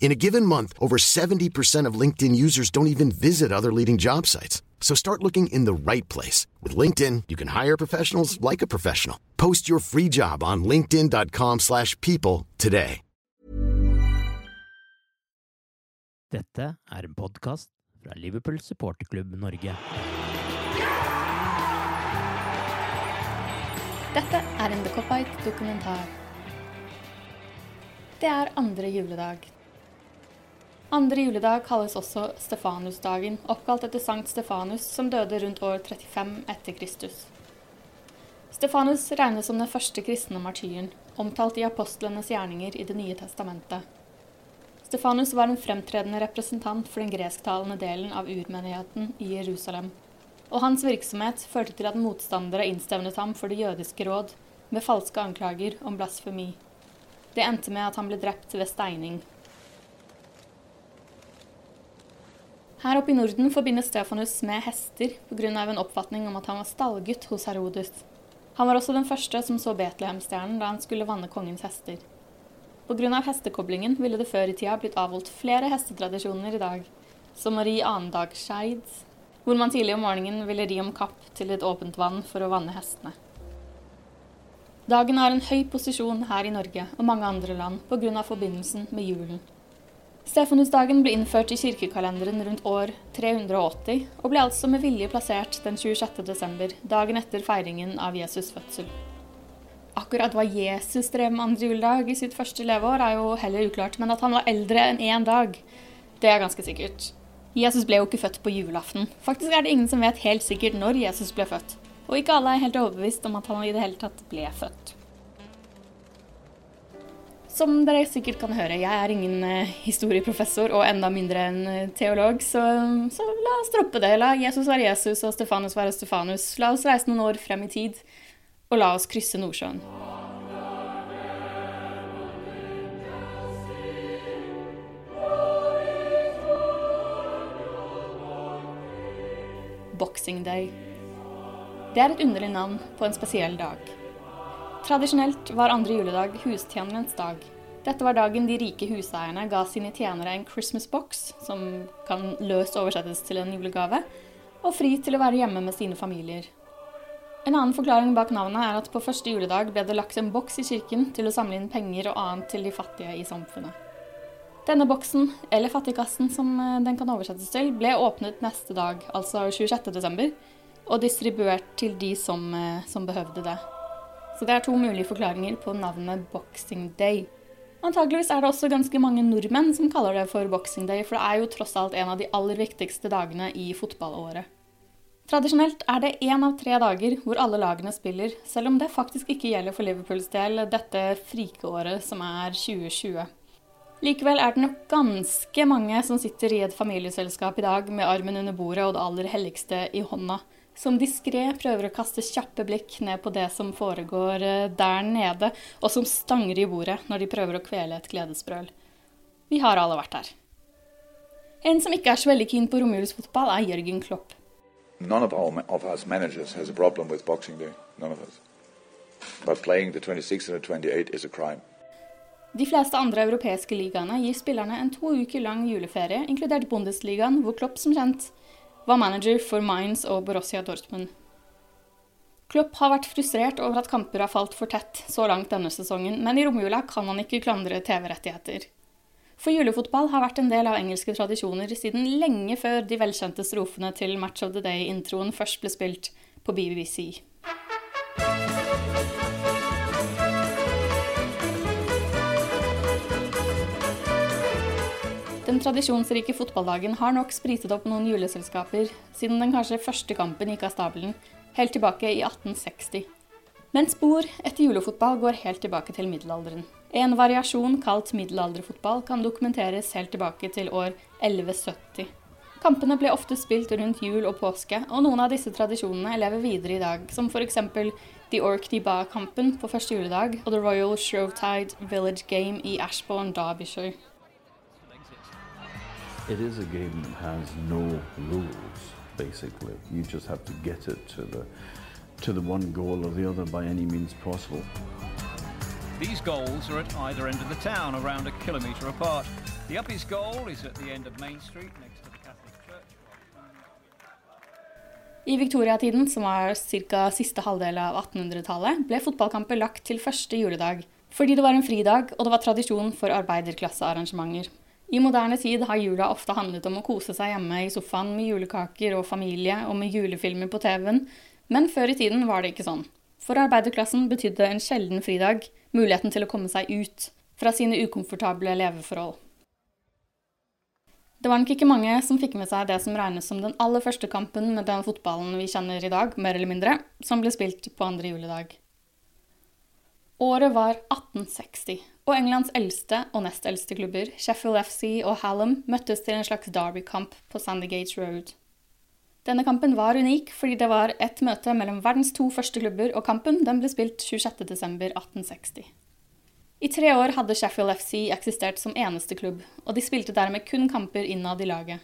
In a given month, over 70% of LinkedIn users don't even visit other leading job sites. So start looking in the right place. With LinkedIn, you can hire professionals like a professional. Post your free job on linkedin.com slash people today. Dette er en podcast fra Liverpool supporterklubb Norge. Dette er en The Copite dokumentar. Det er andre juledag. Andre juledag kalles også Stefanusdagen, oppkalt etter Sankt Stefanus, som døde rundt år 35 etter Kristus. Stefanus regnes som den første kristne martyren, omtalt i apostlenes gjerninger i Det nye testamentet. Stefanus var en fremtredende representant for den gresktalende delen av urmenigheten i Jerusalem, og hans virksomhet førte til at motstandere innstevnet ham for Det jødiske råd med falske anklager om blasfemi. Det endte med at han ble drept ved steining. Her oppe i Norden forbindes Stefanus med hester pga. en oppfatning om at han var stallgutt hos Herodes. Han var også den første som så Betlehemstjernen da han skulle vanne kongens hester. Pga. hestekoblingen ville det før i tida blitt avholdt flere hestetradisjoner i dag, som å ri annendagsscheid, hvor man tidlig om morgenen ville ri om kapp til et åpent vann for å vanne hestene. Dagen har en høy posisjon her i Norge og mange andre land pga. forbindelsen med julen. Stefanusdagen ble innført i kirkekalenderen rundt år 380, og ble altså med vilje plassert den 26. desember, dagen etter feiringen av Jesus' fødsel. Akkurat hva Jesus drev med andre juledag i sitt første leveår, er jo heller uklart, men at han var eldre enn én dag, det er ganske sikkert. Jesus ble jo ikke født på julaften. Faktisk er det ingen som vet helt sikkert når Jesus ble født. Og ikke alle er helt overbevist om at han i det hele tatt ble født. Som dere sikkert kan høre, jeg er ingen uh, historieprofessor og enda mindre en uh, teolog, så, så, la oss droppe det. La Jesus være Jesus og Stefanus være Stefanus. La oss reise noen år frem i tid, og la oss krysse Nordsjøen. Boxing Day. Det er et underlig navn på en spesiell dag. Tradisjonelt var andre juledag hustjenerens dag. Dette var dagen de rike huseierne ga sine tjenere en Christmas box, som kan løst oversettes til en julegave, og fri til å være hjemme med sine familier. En annen forklaring bak navnet er at på første juledag ble det lagt en boks i kirken til å samle inn penger og annet til de fattige i samfunnet. Denne boksen, eller fattigkassen som eh, den kan oversettes til, ble åpnet neste dag, altså 26.12., og distribuert til de som, eh, som behøvde det. Så det er to mulige forklaringer på navnet Boxing Day. Antakeligvis er det også ganske mange nordmenn som kaller det for Boxing Day, for det er jo tross alt en av de aller viktigste dagene i fotballåret. Tradisjonelt er det én av tre dager hvor alle lagene spiller, selv om det faktisk ikke gjelder for Liverpools del dette frikeåret som er 2020. Likevel er det nok ganske mange som sitter i et familieselskap i dag med armen under bordet og det aller helligste i hånda, som diskré prøver å kaste kjappe blikk ned på det som foregår eh, der nede, og som stanger i bordet når de prøver å kvele et gledesbrøl. Vi har alle vært her. En som ikke er så veldig keen på romjulsfotball, er Jørgen Klopp. None of, our, of us managers has a problem with Boxing Day. None of us. But playing the 26 and the 28 is a crime. De fleste andre europeiske ligaene gir spillerne en to uker lang juleferie, inkludert Bundesligaen, hvor Klopp som kjent var manager for Mainz og Borussia Dortmund. Klopp har vært frustrert over at kamper har falt for tett så langt denne sesongen, men i romjula kan han ikke klandre TV-rettigheter. For julefotball har vært en del av engelske tradisjoner siden lenge før de velkjente strofene til Match of the Day-introen først ble spilt på BBC. Den tradisjonsrike fotballdagen har nok spritet opp noen juleselskaper siden den kanskje første kampen gikk av stabelen, helt tilbake i 1860. Men spor etter julefotball går helt tilbake til middelalderen. En variasjon kalt middelalderfotball kan dokumenteres helt tilbake til år 1170. Kampene ble ofte spilt rundt jul og påske, og noen av disse tradisjonene lever videre i dag, som f.eks. The Orkney Ba-kampen på første juledag og The Royal Shrovetide Village Game i Ashbourne, Derbyshire. It is a game that has no rules, basically. You just have to get it to the to the one goal or the other by any means possible. These goals are at either end of the town, around a kilometre apart. The Uppies goal is at the end of Main Street, next to the Catholic Church. I viktoriatiden, som er var ca. siste halvdel av 1800-tallet, ble fotballkamper lagt til første juledag, fordi det var en fridag og det var tradisjon for arbeiderklassearrangementer. I moderne tid har jula ofte handlet om å kose seg hjemme i sofaen med julekaker og familie og med julefilmer på TV-en, men før i tiden var det ikke sånn. For arbeiderklassen betydde en sjelden fridag muligheten til å komme seg ut fra sine ukomfortable leveforhold. Det var nok ikke mange som fikk med seg det som regnes som den aller første kampen med den fotballen vi kjenner i dag, mer eller mindre, som ble spilt på andre juledag. Året var 1860, og Englands eldste og nest eldste klubber, Sheffield FC og Hallam, møttes til en slags derbykamp på Sandygate Road. Denne kampen var unik fordi det var et møte mellom verdens to første klubber, og kampen ble spilt 26.12.1860. I tre år hadde Sheffield FC eksistert som eneste klubb, og de spilte dermed kun kamper innad i laget.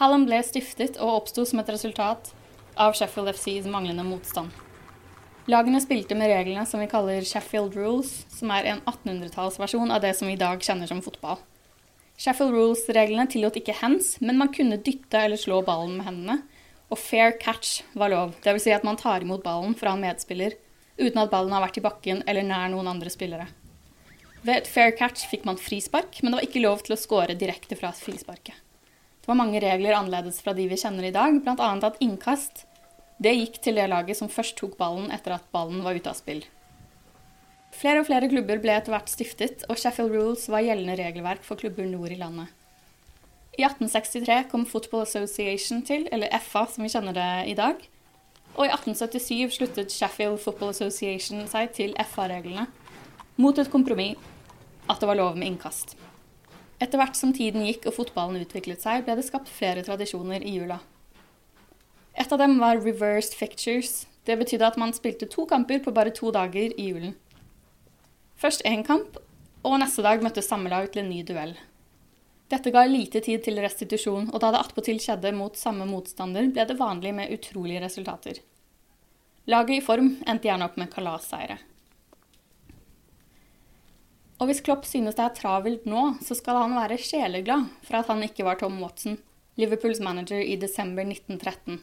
Hallam ble stiftet og oppsto som et resultat av Sheffield FCs manglende motstand. Lagene spilte med reglene som vi kaller Sheffield Rules, som er en 1800-tallsversjon av det som vi i dag kjenner som fotball. Sheffield Rules-reglene tillot ikke hands, men man kunne dytte eller slå ballen med hendene. Og fair catch var lov, dvs. Si at man tar imot ballen fra en medspiller uten at ballen har vært i bakken eller nær noen andre spillere. Ved et fair catch fikk man frispark, men det var ikke lov til å score direkte fra frisparket. Det var mange regler annerledes fra de vi kjenner i dag, bl.a. at innkast det gikk til det laget som først tok ballen etter at ballen var ute av spill. Flere og flere klubber ble etter hvert stiftet, og Sheffield Rules var gjeldende regelverk for klubber nord i landet. I 1863 kom Football Association til, eller FA som vi kjenner det i dag. Og i 1877 sluttet Sheffield Football Association seg til FA-reglene, mot et kompromiss at det var lov med innkast. Etter hvert som tiden gikk og fotballen utviklet seg, ble det skapt flere tradisjoner i jula. Et av dem var reversed fictures. Det betydde at man spilte to kamper på bare to dager i julen. Først én kamp, og neste dag møttes samme lag til en ny duell. Dette ga lite tid til restitusjon, og da det attpåtil skjedde mot samme motstander, ble det vanlig med utrolige resultater. Laget i form endte gjerne opp med kalasseire. Og hvis Klopp synes det er travelt nå, så skal han være sjeleglad for at han ikke var Tom Watson, Liverpools manager i desember 1913.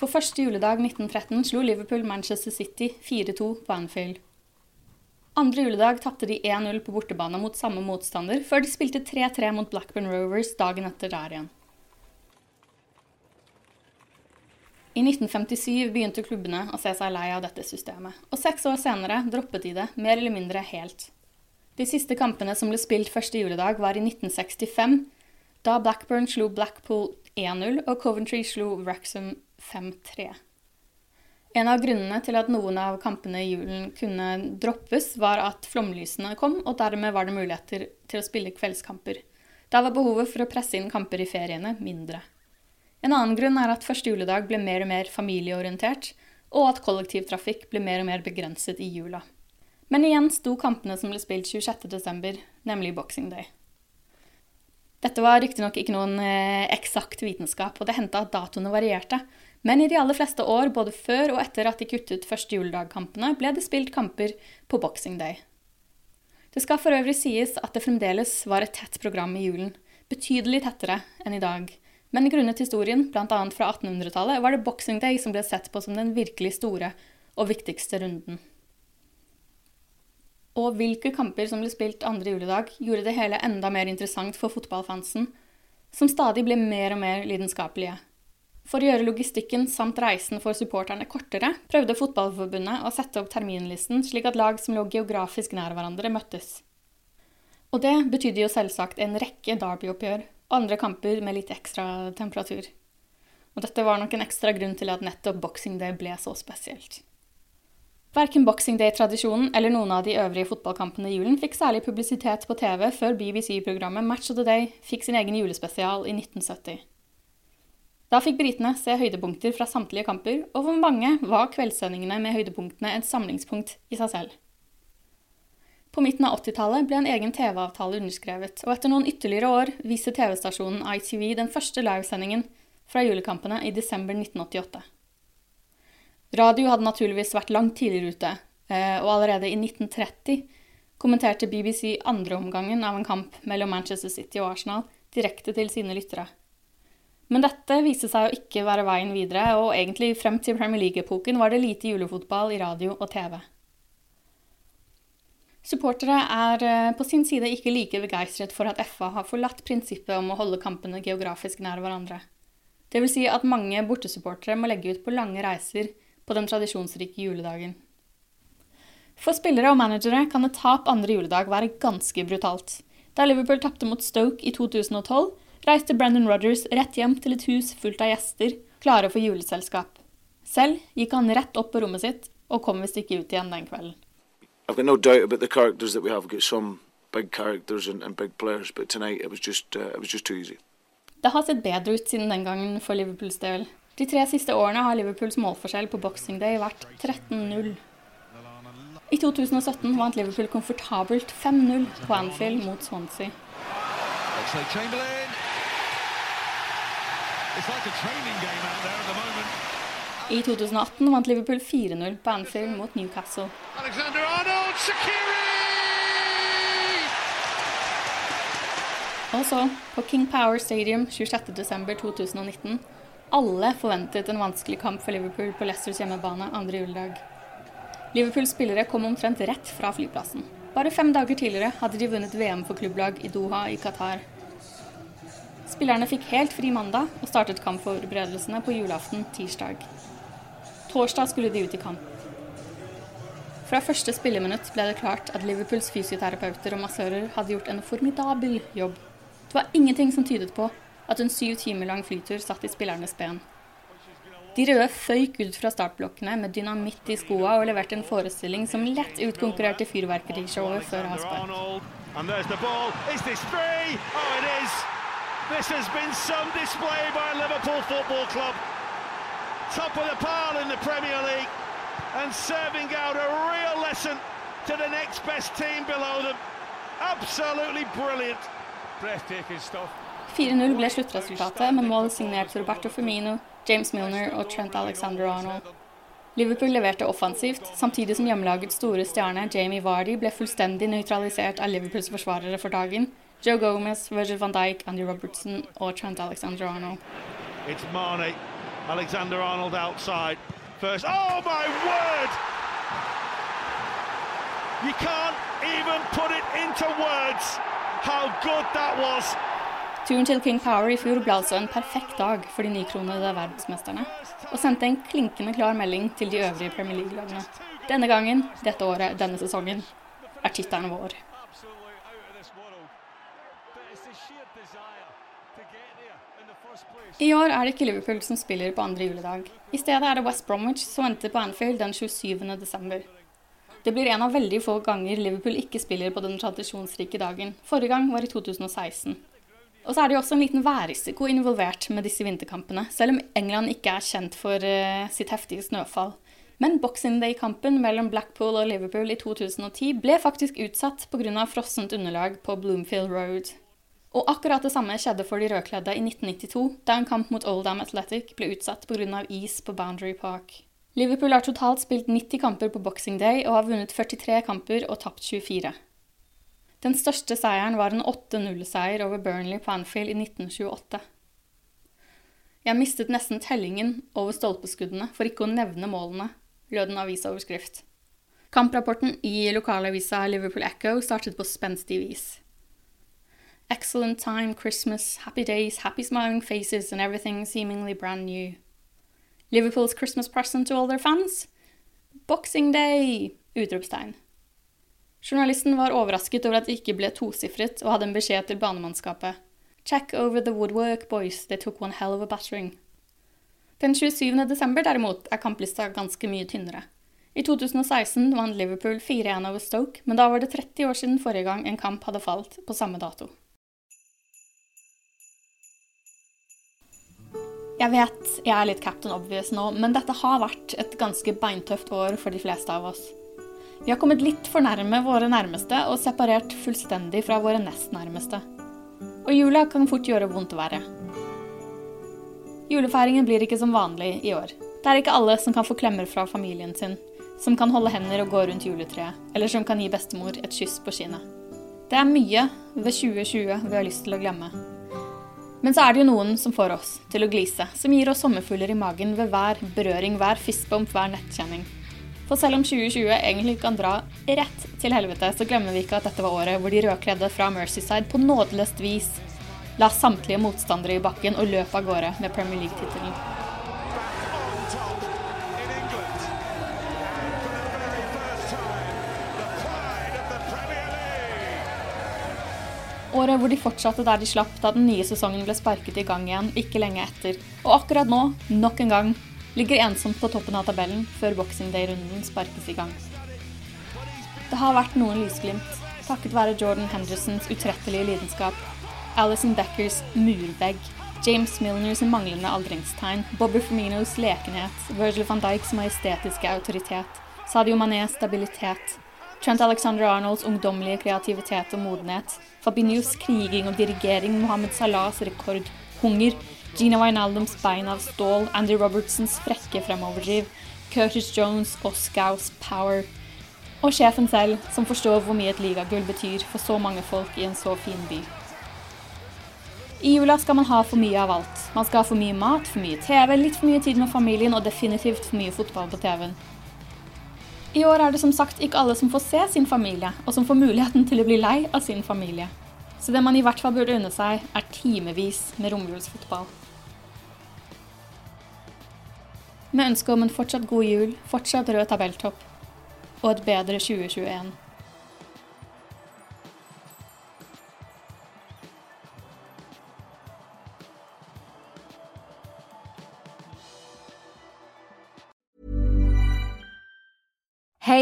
For første juledag 1913 slo Liverpool Manchester City 4-2 på Anfield. Andre juledag tapte de 1-0 på bortebane mot samme motstander, før de spilte 3-3 mot Blackburn Rovers dagen etter der igjen. I 1957 begynte klubbene å se seg lei av dette systemet, og seks år senere droppet de det mer eller mindre helt. De siste kampene som ble spilt første juledag, var i 1965, da Blackburn slo Blackpool 1-0 og Coventry slo Wrexham 5-3. En av grunnene til at noen av kampene i julen kunne droppes, var at flomlysene kom, og dermed var det muligheter til å spille kveldskamper. Da var behovet for å presse inn kamper i feriene mindre. En annen grunn er at første juledag ble mer og mer familieorientert, og at kollektivtrafikk ble mer og mer begrenset i jula. Men igjen sto kampene som ble spilt 26.12., nemlig Boxing Day. Dette var riktignok ikke noen eh, eksakt vitenskap, og det hendte at datoene varierte. Men i de aller fleste år, både før og etter at de kuttet første juledag-kampene, ble det spilt kamper på Boxing Day. Det skal for øvrig sies at det fremdeles var et tett program i julen, betydelig tettere enn i dag. Men grunnet historien, bl.a. fra 1800-tallet, var det Boxing Day som ble sett på som den virkelig store og viktigste runden. Og hvilke kamper som ble spilt andre juledag, gjorde det hele enda mer interessant for fotballfansen, som stadig ble mer og mer lidenskapelige. For å gjøre logistikken samt reisen for supporterne kortere, prøvde Fotballforbundet å sette opp terminlisten slik at lag som lå geografisk nær hverandre, møttes. Og det betydde jo selvsagt en rekke Derby-oppgjør og andre kamper med litt ekstra temperatur. Og dette var nok en ekstra grunn til at nettopp Boxing Day ble så spesielt. Verken Boxing Day-tradisjonen eller noen av de øvrige fotballkampene i julen fikk særlig publisitet på TV før BBC-programmet Match of the Day fikk sin egen julespesial i 1970. Da fikk britene se høydepunkter fra samtlige kamper, og for mange var kveldssendingene med høydepunktene et samlingspunkt i seg selv. På midten av 80-tallet ble en egen TV-avtale underskrevet, og etter noen ytterligere år viste TV-stasjonen ITV den første livesendingen fra julekampene i desember 1988. Radio hadde naturligvis vært langt tidligere ute, eh, og allerede i 1930 kommenterte BBC andre omgangen av en kamp mellom Manchester City og Arsenal direkte til sine lyttere. Men dette viste seg å ikke være veien videre, og egentlig frem til Premier League-epoken var det lite julefotball i radio og TV. Supportere er eh, på sin side ikke like begeistret for at FA har forlatt prinsippet om å holde kampene geografisk nær hverandre. Det vil si at mange bortesupportere må legge ut på lange reiser på den tradisjonsrike juledagen. For spillere og managere kan et tap andre juledag være ganske brutalt. Da Liverpool tapte mot Stoke i 2012, reiste Brendan Rogers rett hjem til et hus fullt av gjester, klare for juleselskap. Selv gikk han rett opp på rommet sitt, og kom visst ikke ut igjen den kvelden. I've got no doubt about the characters that we have. We've got some big characters and, and big players, but tonight it was just uh, it was just too easy. Det har sett bedre ut siden den gangen for Liverpools del. De tre siste årene har Liverpools målforskjell på Boxing Day vært 13-0. I 2017 vant Liverpool komfortabelt 5-0 på Anfield mot Swansea. It's like a training game out there at the moment. I 2018 vant Liverpool 4-0 på Anfield mot Newcastle. Alexander Arnold, Og så, på King Power Stadium 26.12.2019, alle forventet en vanskelig kamp for Liverpool på Leicesters hjemmebane andre juledag. Liverpools spillere kom omtrent rett fra flyplassen. Bare fem dager tidligere hadde de vunnet VM for klubblag i Doha i Qatar. Spillerne fikk helt fri mandag og startet kampforberedelsene på julaften tirsdag. Torsdag skulle de ut i kamp. Fra første spilleminutt ble det klart at Liverpools fysioterapeuter og massører hadde gjort en formidabel jobb. Det var ingenting som tydet på at en syv timer lang flytur satt i spillernes ben. De røde føyk ut fra startblokkene med dynamitt i skoa og leverte en forestilling som lett utkonkurrerte fyrverkerishowet før avspark. This has been some display by Liverpool Football Club top of the pile in the Premier League and serving out a real lesson to the next best team below them. Absolutely brilliant. Breathtaking stuff. 4-0 ble sluttresultatet, med mål signert Roberto Firmino, James Milner og Trent Alexander-Arnold. Liverpool leverte offensivt, samtidig som hjemmelagets store stjerne Jamie Vardy ble fullstendig nøytralisert av Liverpools forsvarere for dagen. Joe Gomez, Virgil van Dijk, Andy Robertson og Trent Alexander-Arnold. It's Marnie. Alexander Arnold outside. First, oh my word! You can't even put it into words how good that was. Turen til King Power i fjor ble altså en perfekt dag for de nykronede verdensmesterne, og sendte en klinkende klar melding til de øvrige Premier League-lagene. Denne gangen, dette året, denne sesongen, er tittelen vår. I år er det ikke Liverpool som spiller på andre juledag. I stedet er det West Bromwich som venter på Anfield den 27. desember. Det blir en av veldig få ganger Liverpool ikke spiller på den tradisjonsrike dagen. Forrige gang var i 2016. Og så er det jo også en liten værrisiko involvert med disse vinterkampene, selv om England ikke er kjent for uh, sitt heftige snøfall. Men Boxing Day-kampen mellom Blackpool og Liverpool i 2010 ble faktisk utsatt pga. frossent underlag på Bloomfield Road. Og akkurat det samme skjedde for de rødkledde i 1992, da en kamp mot Oldham Athletic ble utsatt pga. is på Boundary Park. Liverpool har totalt spilt 90 kamper på Boxing Day og har vunnet 43 kamper og tapt 24. Den største seieren var en 8-0-seier over Burnley på Anfield i 1928. Jeg mistet nesten tellingen over stolpeskuddene, for ikke å nevne målene, lød en avisoverskrift. Kamprapporten i lokalavisa Liverpool Echo startet på spenstig vis. Excellent time, Christmas, happy days, happy smiling faces and everything seemingly brand new. Liverpools Christmas present to all their fans? Boxing Day! Utropstegn. Journalisten var overrasket over at det ikke ble tosifret, og hadde en beskjed til banemannskapet. Check over the woodwork, boys, they took one hell of a battering. Den 27. desember derimot er kamplista ganske mye tynnere. I 2016 vant Liverpool 4-1 over Stoke, men da var det 30 år siden forrige gang en kamp hadde falt på samme dato. Jeg vet jeg er litt Captain Obvious nå, men dette har vært et ganske beintøft år for de fleste av oss. Vi har kommet litt for nærme våre nærmeste og separert fullstendig fra våre nest nærmeste. Og jula kan fort gjøre vondt verre. Julefeiringen blir ikke som vanlig i år. Det er ikke alle som kan få klemmer fra familien sin, som kan holde hender og gå rundt juletreet, eller som kan gi bestemor et kyss på kinnet. Det er mye ved 2020 vi har lyst til å glemme. Men så er det jo noen som får oss til å glise, som gir oss sommerfugler i magen ved hver berøring, hver fistbump, hver nettkjenning. For selv om 2020 egentlig kan dra rett til helvete, så glemmer vi ikke at dette var året hvor de rødkledde fra Mercyside på nådeløst vis la samtlige motstandere i bakken og løp av gårde med Premier League-tittelen. Året hvor de fortsatte der de slapp da den nye sesongen ble sparket i gang igjen ikke lenge etter. Og akkurat nå, nok en gang, ligger ensomt på toppen av tabellen før Boxing Day-runden sparkes i gang. Det har vært noen lysglimt, takket være Jordan Hendersons utrettelige lidenskap, Alison Beckers murvegg, James Milners manglende aldringstegn, Bobby Firminos lekenhet, Virgil van Dijks majestetiske autoritet, Sadio Manés stabilitet, Trent Alexander Arnolds ungdommelige kreativitet og modenhet. Fabinhos kriging og dirigering. Mohammed Salahs rekordhunger. Gina Wijnaldums bein av stål. Andy Robertsons frekke fremoverdriv. Curtis Jones og Scouse power. Og sjefen selv, som forstår hvor mye et ligagull betyr for så mange folk i en så fin by. I jula skal man ha for mye av alt. Man skal ha for mye mat, for mye TV, litt for mye tid med familien og definitivt for mye fotball på TV-en. I år er det som sagt ikke alle som får se sin familie, og som får muligheten til å bli lei av sin familie. Så det man i hvert fall burde unne seg, er timevis med romjulsfotball. Med ønske om en fortsatt god jul, fortsatt rød tabelltopp og et bedre 2021.